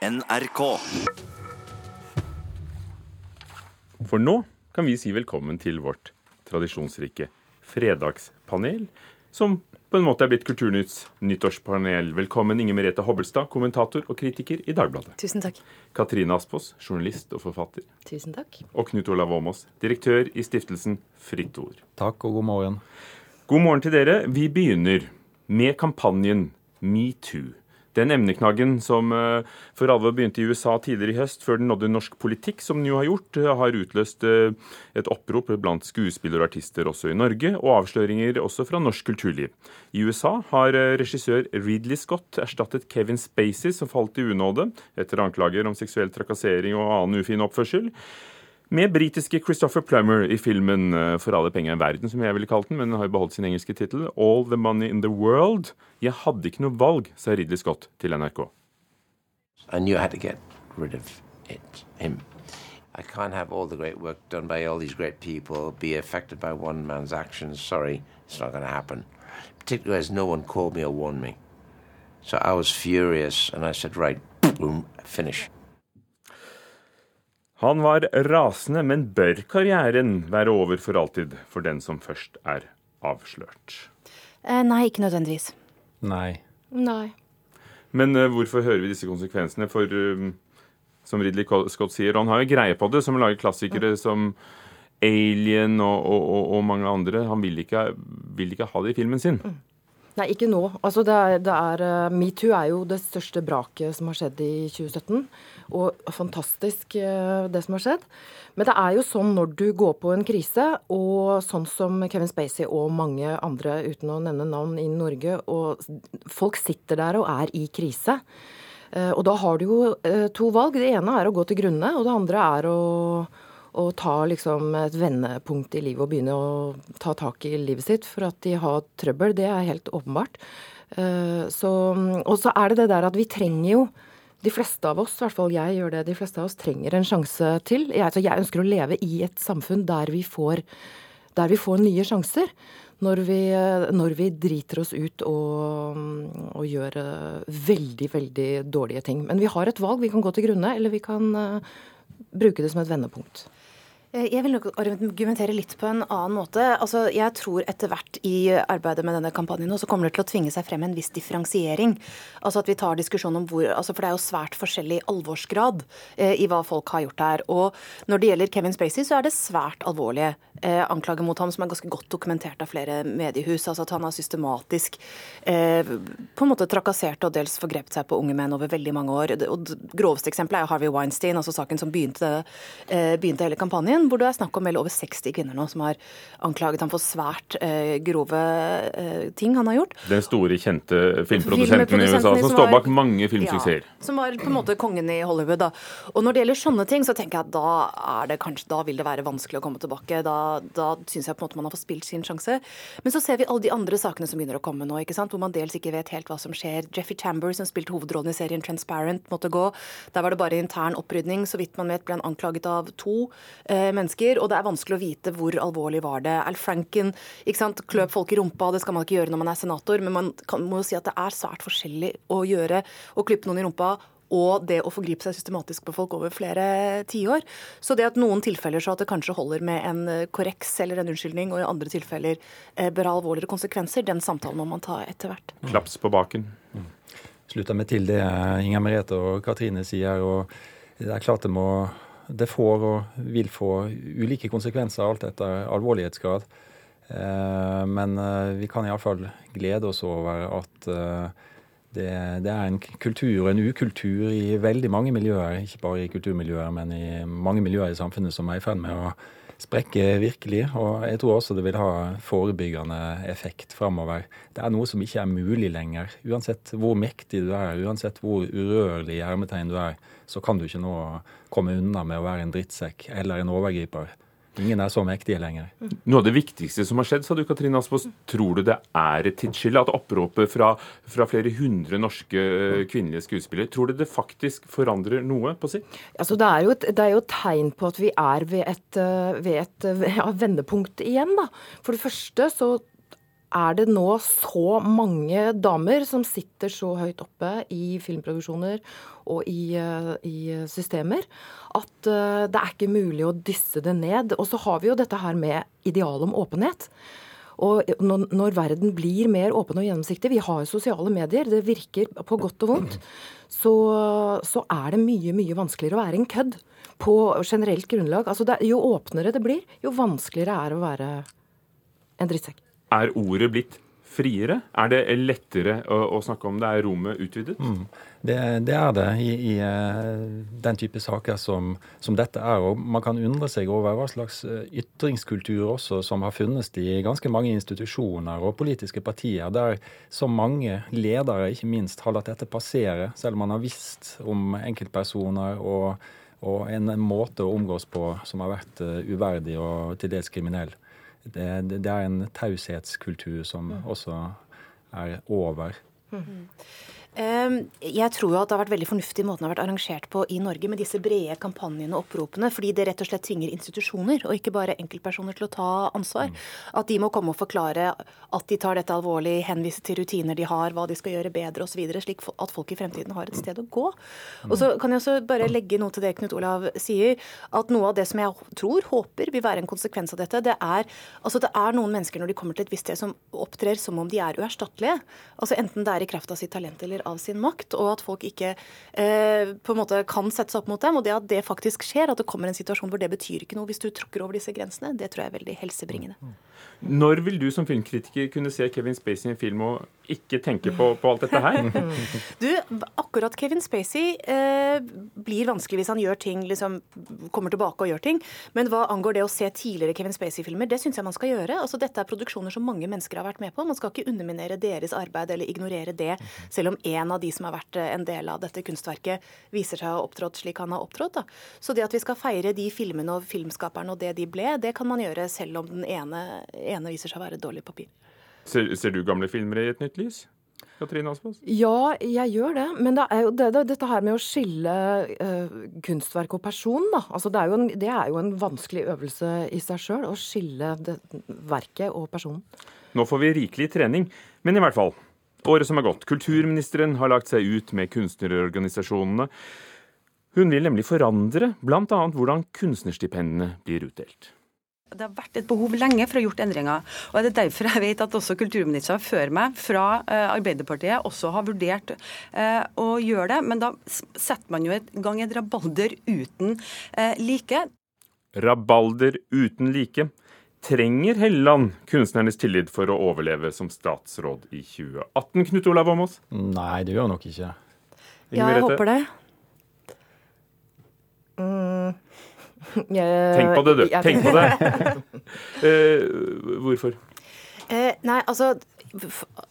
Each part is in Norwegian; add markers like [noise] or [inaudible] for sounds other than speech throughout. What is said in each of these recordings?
NRK. For nå kan vi si velkommen til vårt tradisjonsrike fredagspanel, som på en måte er blitt Kulturnytts nyttårspanel. Velkommen Inger Merete Hobbelstad, kommentator og kritiker i Dagbladet. Tusen takk. Katrine Aspås, journalist og forfatter. Tusen takk. Og Knut Olav Åmås, direktør i stiftelsen Fritt Ord. Takk og god morgen. God morgen til dere. Vi begynner med kampanjen Metoo. Den emneknaggen som eh, for alvor begynte i USA tidligere i høst, før den nådde norsk politikk, som den jo har gjort, eh, har utløst eh, et opprop blant skuespillere og artister også i Norge, og avsløringer også fra norsk kulturliv. I USA har regissør Ridley Scott erstattet Kevin Spacey, som falt i unåde etter anklager om seksuell trakassering og annen ufin oppførsel med britiske Christopher Plummer i filmen eh, 'For alle penger i verden', som jeg ville kalt den, men den har jo beholdt sin engelske tittel, 'All the Money in the World'. Jeg hadde ikke noe valg, sa Ridley Scott til NRK. I knew I had to get rid of it, him. I can't have all the great work done by all these great people be affected by one man's actions. Sorry, it's not going to happen. Particularly as no one called me or warned me. So I was furious and I said, right, boom, finish. Han var rasende, men bør karrieren være over for alltid for den som først er avslørt? Eh, nei, ikke nødvendigvis. Nei. Nei. Men uh, hvorfor hører vi disse konsekvensene? For uh, som Ridley Scott sier, han har jo greie på det, som lager klassikere som Alien og, og, og, og mange andre. Han vil ikke, vil ikke, ha det i filmen sin. Mm. Nei, ikke nå. Altså, det er, det er, uh, Metoo er jo det største braket som har skjedd i 2017. Og fantastisk det som har skjedd. Men det er jo sånn når du går på en krise, og sånn som Kevin Spacey og mange andre, uten å nevne navn, i Norge, og folk sitter der og er i krise. Og da har du jo to valg. Det ene er å gå til grunne, og det andre er å, å ta liksom et vendepunkt i livet og begynne å ta tak i livet sitt for at de har trøbbel. Det er helt åpenbart. Så, og så er det det der at vi trenger jo de fleste av oss, i hvert fall jeg gjør det, de fleste av oss trenger en sjanse til. Jeg, altså jeg ønsker å leve i et samfunn der vi får, der vi får nye sjanser. Når vi, når vi, driter oss ut og, og, gjør veldig, veldig dårlige ting. Men vi har et valg. Vi kan gå til grunne, eller vi kan uh, bruke det som et vendepunkt. Jeg vil argumentere litt på en annen måte. Altså, jeg tror etter hvert i arbeidet med denne kampanjen så kommer det til å tvinge seg frem en viss differensiering. Altså at vi tar diskusjon om hvor altså For det er jo svært forskjellig alvorsgrad eh, i hva folk har gjort her. Og når det gjelder Kevin Spacey, så er det svært alvorlige eh, anklager mot ham som er ganske godt dokumentert av flere mediehus. Altså at han har systematisk eh, på en måte trakassert og dels forgrepet seg på unge menn over veldig mange år. Og groveste eksempelet er Harvey Weinstein, altså saken som begynte, eh, begynte hele kampanjen hvor det er snakk om vel over 60 kvinner nå som har anklaget ham for svært eh, grove eh, ting han har gjort. Den store, kjente filmprodusenten i USA som, som står bak mange filmsuksesser. Ja, som var på en måte kongen i Hollywood. Da. Og når det gjelder sånne ting, så tenker jeg at da, er det kanskje, da vil det være vanskelig å komme tilbake. Da, da syns jeg på en måte man har fått spilt sin sjanse. Men så ser vi alle de andre sakene som begynner å komme nå, ikke sant? hvor man dels ikke vet helt hva som skjer. Jeffrey Chamber, som spilte hovedrollen i serien Transparent, måtte gå. Der var det bare intern opprydning. Så vidt man vet ble han anklaget av to. Eh, mennesker, og det er vanskelig å vite hvor alvorlig var det. Al Franken ikke sant, kløp folk i rumpa, det skal man ikke gjøre når man er senator, men man kan, må jo si at det er svært forskjellig å gjøre å klippe noen i rumpa og det å forgripe seg systematisk på folk over flere tiår. Så det at noen tilfeller så at det kanskje holder med en korreks eller en unnskyldning, og i andre tilfeller eh, bør ha alvorligere konsekvenser, den samtalen må man ta etter hvert. Klaps på baken. Mm. Slutter meg til det Inger Merete og Katrine sier. og det er klart det må det får og vil få ulike konsekvenser alt etter alvorlighetsgrad. Eh, men eh, vi kan iallfall glede oss over at eh, det, det, er en kultur og en ukultur i veldig mange miljøer, ikke bare i kulturmiljøer, men i mange miljøer i samfunnet som er i ferd med å sprekke virkelig. Og jeg tror også det vil ha forebyggende effekt framover. Det er noe som ikke er mulig lenger. Uansett hvor mektig du er, uansett hvor urørlig i hermetegn du er, så kan du ikke nå komme unna med å være en drittsekk eller en overgriper. Ingen er så mektige lenger. Noe av det viktigste som har skjedd, sa du Katrine Aspaas, tror du det er et tidsskille? At oppropet fra, fra, flere hundre norske eh, kvinnelige skuespillere, tror du det faktisk forandrer noe på sikt? Altså, det, er jo et, det er jo et tegn på at vi er ved et, eh, ved et ja, vendepunkt igjen. Da. For det første så er det nå så mange damer som sitter så høyt oppe i filmproduksjoner og i, eh, i systemer at uh, det er ikke mulig å dysse det ned. Og så har vi jo dette her med ideal om åpenhet. Og når, når, verden blir mer åpen og gjennomsiktig, vi har sosiale medier, det virker på godt og vondt, så, så er det mye, mye vanskeligere å være en kødd på generelt grunnlag. Altså det, jo åpnere det blir, jo vanskeligere er det å være en drittsekk. Er ordet blitt friere? Er det lettere å, å snakke om det? Er rommet utvidet? Mm. Det, det, er det i, i uh, den type saker som, som, dette er. Og man kan undre seg over hva slags eh, ytringskultur også som har funnes i ganske mange institusjoner og politiske partier, der så mange ledere ikke minst har latt dette passere, selv om man har visst om enkeltpersoner og, og en måte å omgås på som har vært uh, uverdig og til dels kriminell det, det, er en taushetskultur som mm. også er over. Mm. Jeg tror jo at det har vært veldig fornuftig måten det har vært arrangert på i Norge med disse brede kampanjene og oppropene, fordi det rett og slett tvinger institusjoner og ikke bare enkeltpersoner til å ta ansvar. Mm. At de må komme og forklare at de tar dette alvorlig, henvise til rutiner de har, hva de skal gjøre bedre osv., slik at folk i fremtiden har et sted å gå. Og så kan jeg også bare legge noe til det Knut Olav sier, at noe av det som jeg tror, håper, vil være en konsekvens av dette, det er altså det er noen mennesker når de kommer til et visst sted som opptrer som om de er uerstattelige. Altså enten det er i kraft av sitt talent eller av sin makt, og at folk ikke eh, på en måte kan sette seg opp mot dem. Og det at det faktisk skjer, at det kommer en situasjon hvor det betyr ikke noe hvis du tråkker over disse grensene, det tror jeg er veldig helsebringende. Når vil du som filmkritiker kunne se Kevin Spacey i en film og ikke tenke på, på alt dette her? [laughs] du, akkurat Kevin Spacey eh, blir vanskelig hvis han gjør ting, liksom kommer tilbake og gjør ting. Men hva angår det å se tidligere Kevin Spacey-filmer, det syns jeg man skal gjøre. Altså, dette er produksjoner som mange mennesker har vært med på. Man skal ikke underminere deres arbeid eller ignorere det, selv om en av de som har vært eh, en del av dette kunstverket, viser seg å ha opptrådt slik han har opptrådt. Da. Så det at vi skal feire de filmene og filmskaperne og det de ble, det kan man gjøre selv om den ene ene viser seg å være dårlig papir. Ser, ser du gamle filmer i et nytt lys? Ja, jeg gjør det. Men det er jo det, det, dette her med å skille uh, kunstverk og person, da. Altså, det, er en, det, er jo en, vanskelig øvelse i seg sjøl, å skille verket og personen. Nå får vi rikelig trening, men i hvert fall. Året som er gått. Kulturministeren har lagt seg ut med kunstnerorganisasjonene. Hun vil nemlig forandre bl.a. hvordan kunstnerstipendene blir utdelt. Det har vært et behov lenge for å ha gjort endringer. og Det er derfor jeg vet at også kulturministeren før meg fra eh, Arbeiderpartiet også har vurdert eh, å gjøre det. Men da setter man jo i gang et rabalder uten eh, like. Rabalder uten like. Trenger Helleland kunstnernes tillit for å overleve som statsråd i 2018, Knut Olav Åmås? Nei, det gjør han nok ikke. Ja, jeg håper det. Mm. Tenk på det, du. Tenk på det. [laughs] Eh, hvorfor? Eh, nei, altså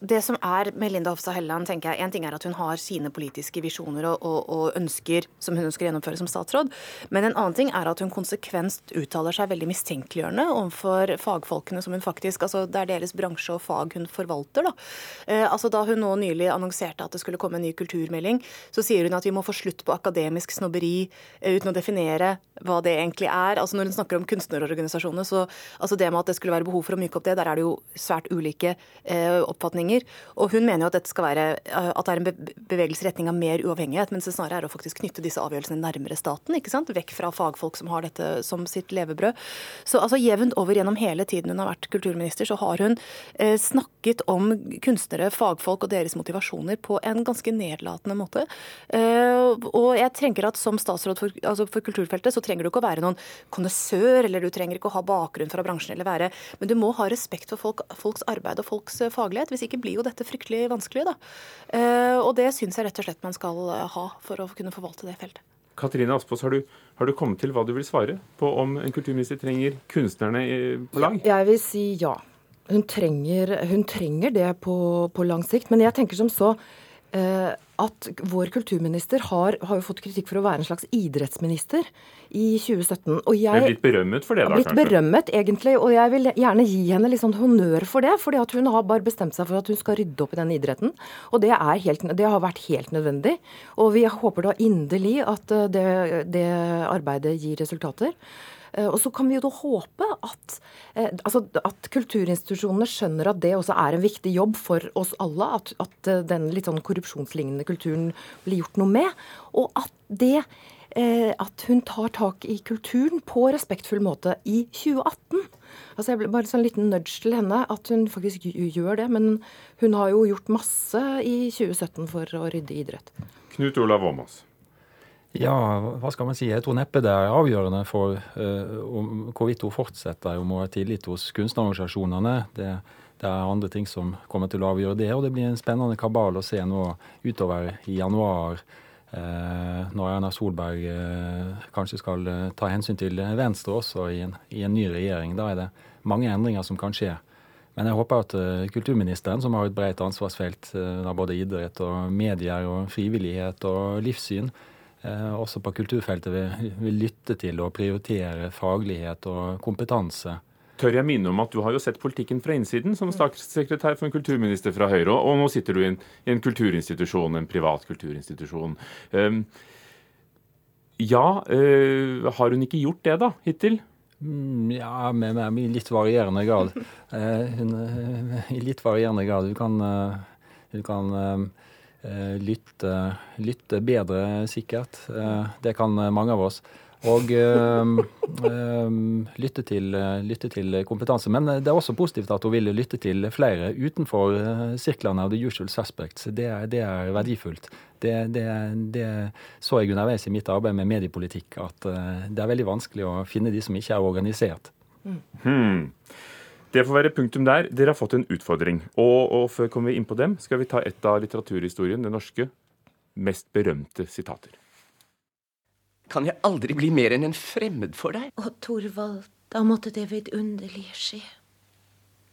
det som er med Linda Hofstad Helleland, tenker jeg, En ting er at hun har sine politiske visjoner og, og, og, ønsker som hun ønsker å gjennomføre som statsråd. Men en annen ting er at hun konsekvent uttaler seg veldig mistenkeliggjørende overfor fagfolkene som hun faktisk altså Det er deres bransje og fag hun forvalter. Da eh, altså da hun nå nylig annonserte at det skulle komme en ny kulturmelding, så sier hun at vi må få slutt på akademisk snobberi eh, uten å definere hva det egentlig er. Altså Når hun snakker om kunstnerorganisasjonene, så altså det med at det skulle være behov for å myke opp det, der er det jo svært ulike Eh, oppfatninger. Og hun mener jo at, dette skal være, eh, at det er en bevegelse i retning av mer uavhengighet, mens det snarere er å faktisk knytte disse avgjørelsene nærmere staten. ikke sant? Vekk fra fagfolk som har dette som sitt levebrød. Så altså jevnt over gjennom hele tiden hun har vært kulturminister, så har hun eh, snakket om kunstnere, fagfolk og deres motivasjoner på en ganske nedlatende måte. Eh, og jeg tenker at som statsråd for, altså for kulturfeltet, så trenger du ikke å være noen kondisør, eller du trenger ikke å ha bakgrunn fra bransjen, eller være, men du må ha respekt for folk, folks arbeid og folks eh, faglighet. Hvis ikke blir jo dette fryktelig vanskelig. Da. Eh, og det syns jeg rett og slett man skal eh, ha for å kunne forvalte det feltet. Katrine Aspås, har, har, du kommet til hva du vil svare på om en kulturminister trenger kunstnerne på lag? Jeg vil si ja. Hun trenger, hun trenger det på, på, lang sikt. Men jeg tenker som så eh, at vår kulturminister har, har, jo fått kritikk for å være en slags idrettsminister i 2017. Og jeg er blitt berømmet for det, da? Blitt kanskje? berømmet, egentlig. Og jeg vil gjerne gi henne litt sånn honnør for det. fordi at hun har bare bestemt seg for at hun skal rydde opp i den idretten. Og det, helt, det har vært helt nødvendig. Og vi håper da inderlig at eh, det, det arbeidet gir resultater. Eh, og så kan vi jo da håpe at, eh, altså, at kulturinstitusjonene skjønner at det også er en viktig jobb for oss alle. At, at den litt sånn korrupsjonslignende kulturen blir gjort noe med. Og at det at hun tar tak i kulturen på respektfull måte i 2018. Altså jeg ble Bare sånn liten nudge til henne at hun faktisk gjør det. Men hun har jo gjort masse i 2017 for å rydde idrett. Knut Olav Åmås. Ja, hva skal man si. Jeg tror neppe det er avgjørende for uh, om, hvorvidt hun fortsetter om hun har tillit hos kunstnerorganisasjonene. Det, det, er andre ting som kommer til å avgjøre det. Og det blir en spennende kabal å se nå utover i januar. Uh, når Erna Solberg uh, kanskje skal ta hensyn til Venstre også i en, i en, ny regjering. Da er det mange endringer som kan skje. Men jeg håper at kulturministeren, som har et bredt ansvarsfelt av både idrett og medier og frivillighet og livssyn, også på kulturfeltet vil, vil lytte til og prioritere faglighet og kompetanse. Tør jeg minne om at du har jo sett politikken fra innsiden som statssekretær for en kulturminister fra Høyre, og nå sitter du i en, i en kulturinstitusjon, en privat kulturinstitusjon. Um, ja, uh, har hun ikke gjort det da, hittil? Mm, ja, med, med, i litt varierende grad. Uh, hun, uh, I litt varierende grad. Hun kan, hun kan Eh, lytte, lytte, bedre, sikkert. Eh, det kan mange av oss. Og eh, lytte, til, lytte, til, kompetanse. Men det er også positivt at hun vil lytte til flere utenfor sirklene av the usual suspects. Det, det er verdifullt. Det, det, det, så jeg underveis i mitt arbeid med mediepolitikk, at det er veldig vanskelig å finne de som ikke er organisert. Mm. Det får være punktum der. Dere har fått en utfordring. Og, og før kommer vi inn på dem, skal vi ta et av litteraturhistorien, det norske, mest berømte sitater. Kan jeg aldri bli mer enn en fremmed for deg? Å, Torvald, da måtte det vidunderlige skje.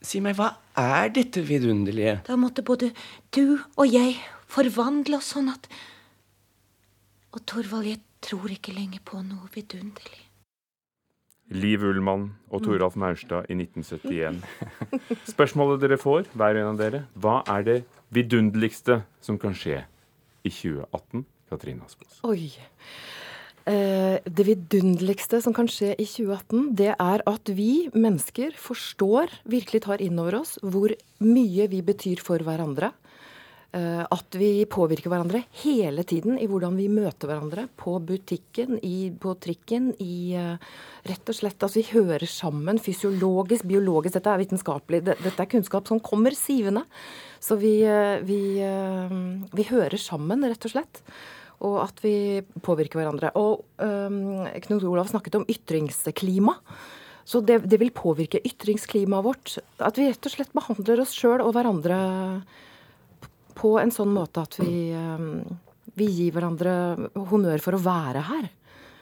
Si meg, hva er dette vidunderlige? Da måtte både du og jeg forvandle oss sånn at Og Torvald, jeg tror ikke lenger på noe vidunderlig. Liv Ullmann og mm. Toralf Maurstad i 1971. [laughs] Spørsmålet dere får, hver en av dere, hva er det vidunderligste som kan skje i 2018? Katrine Aspaas. Oi. Eh, det vidunderligste som kan skje i 2018, det er at vi mennesker forstår, virkelig tar inn over oss, hvor mye vi betyr for hverandre. Eh, at vi påvirker hverandre hele tiden i hvordan vi møter hverandre. På butikken, i, på trikken, i eh, Rett og slett altså vi hører sammen fysiologisk, biologisk. Dette er vitenskapelig. Dette er kunnskap som kommer sivende. Så vi, eh, vi, vi hører sammen, rett og slett. Og at vi påvirker hverandre. Og um, Knut Olav snakket om ytringsklima. Så det, det vil påvirke ytringsklimaet vårt. At vi rett og slett behandler oss sjøl og hverandre på en sånn måte at vi, eh, vi gir hverandre honnør for å være her.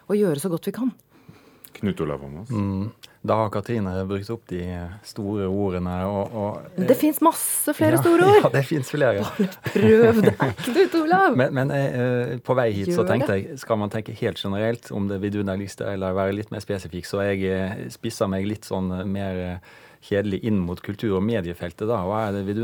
Og gjøre så godt vi kan. Knut Olav Åmås. Mm. Da har Katrine brukt opp de store ordene. Og, og, det fins masse flere ja, store [laughs] ord! Ja, det fins flere. prøv deg, Knut Olav! Men, men jeg, på vei hit Gjør så tenkte jeg, skal man tenke helt generelt om det vidunderligste, eller være litt mer spesifikk, så jeg spisser meg litt sånn mer kjedelig inn mot kultur- og mediefeltet. da, Hva er det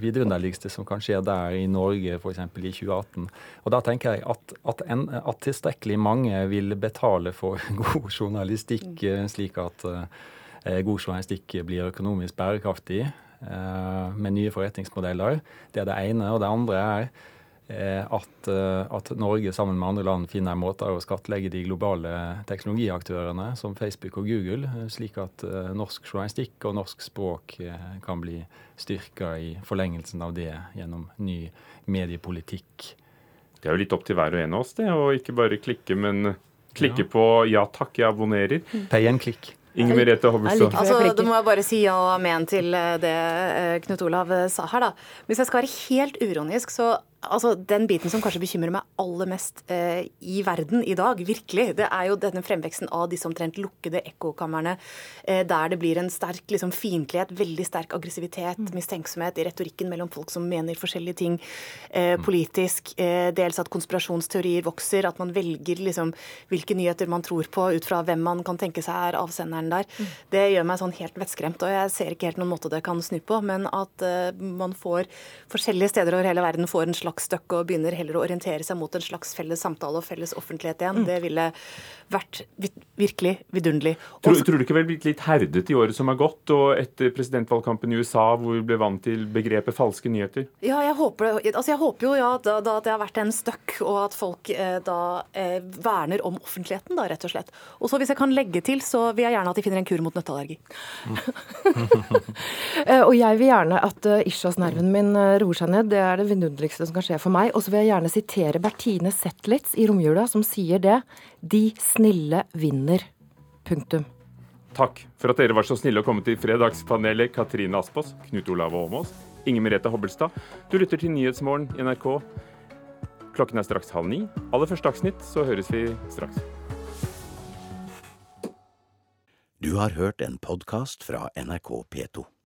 vidunderligste som kan skje der i Norge f.eks. i 2018? Og Da tenker jeg at, at, en, at, tilstrekkelig mange vil betale for [laughs] god journalistikk, eh, slik at uh, god journalistikk blir økonomisk bærekraftig uh, med nye forretningsmodeller. Det er det ene. Og det andre er Eh, at, eh, at, Norge sammen med andre land finner måter å skattlegge de globale teknologiaktørene som Facebook og Google, eh, slik at norsk journalistikk og norsk språk kan bli styrka i forlengelsen av det gjennom ny mediepolitikk. Det er jo litt opp til hver og en av oss, det, å ikke bare klikke, men klikke ja. på 'ja takk, jeg abonnerer'. Pay and click. Inger Merete Hobbelstad. Altså, da må jeg bare si ja og amen til det Knut Olav sa her, da. Hvis jeg skal være helt uronisk, så Altså, Den biten som kanskje bekymrer meg aller mest eh, i verden i dag, virkelig, det er jo denne fremveksten av disse omtrent lukkede ekkokamrene, eh, der det blir en sterk liksom, fiendtlighet, veldig sterk aggressivitet, mm. mistenksomhet i retorikken mellom folk som mener forskjellige ting eh, mm. politisk. Eh, dels at konspirasjonsteorier vokser, at man velger liksom, hvilke nyheter man tror på ut fra hvem man kan tenke seg er avsenderen der. Mm. Det gjør meg sånn helt vettskremt, og jeg ser ikke helt noen måte det kan snu på, men at eh, man får forskjellige steder over hele verden får en slags slags støkk og begynner heller å orientere seg mot en slags felles samtale og felles offentlighet igjen. Mm. Det ville vært virkelig vidunderlig. Tror, tror, du ikke vel blitt litt herdet i året som har gått, og etter presidentvalgkampen i USA hvor vi ble vant til begrepet falske nyheter? Ja, jeg håper, altså jeg håper jo ja, da, da, at det har vært en støkk, og at folk eh, da eh, verner om offentligheten, da, rett og slett. Og så hvis jeg kan legge til, så vil jeg gjerne at de finner en kur mot nøtteallergi. [laughs] Eh, og jeg vil gjerne at uh, ischiasnerven min uh, roer seg ned. Det er det vidunderligste som kan skje for meg. Og så vil jeg gjerne sitere Bertine Zetlitz i romjula, som sier det. De snille vinner. Punktum. Takk for at dere var så snille å komme til Fredagspanelet, Katrine Aspås, Knut Olav Åmås, Inger Merete Hobbelstad. Du lytter til Nyhetsmorgen i NRK. Klokken er straks halv ni. Aller første Dagsnytt, så høres vi straks. Du har hørt en podkast fra NRK P2.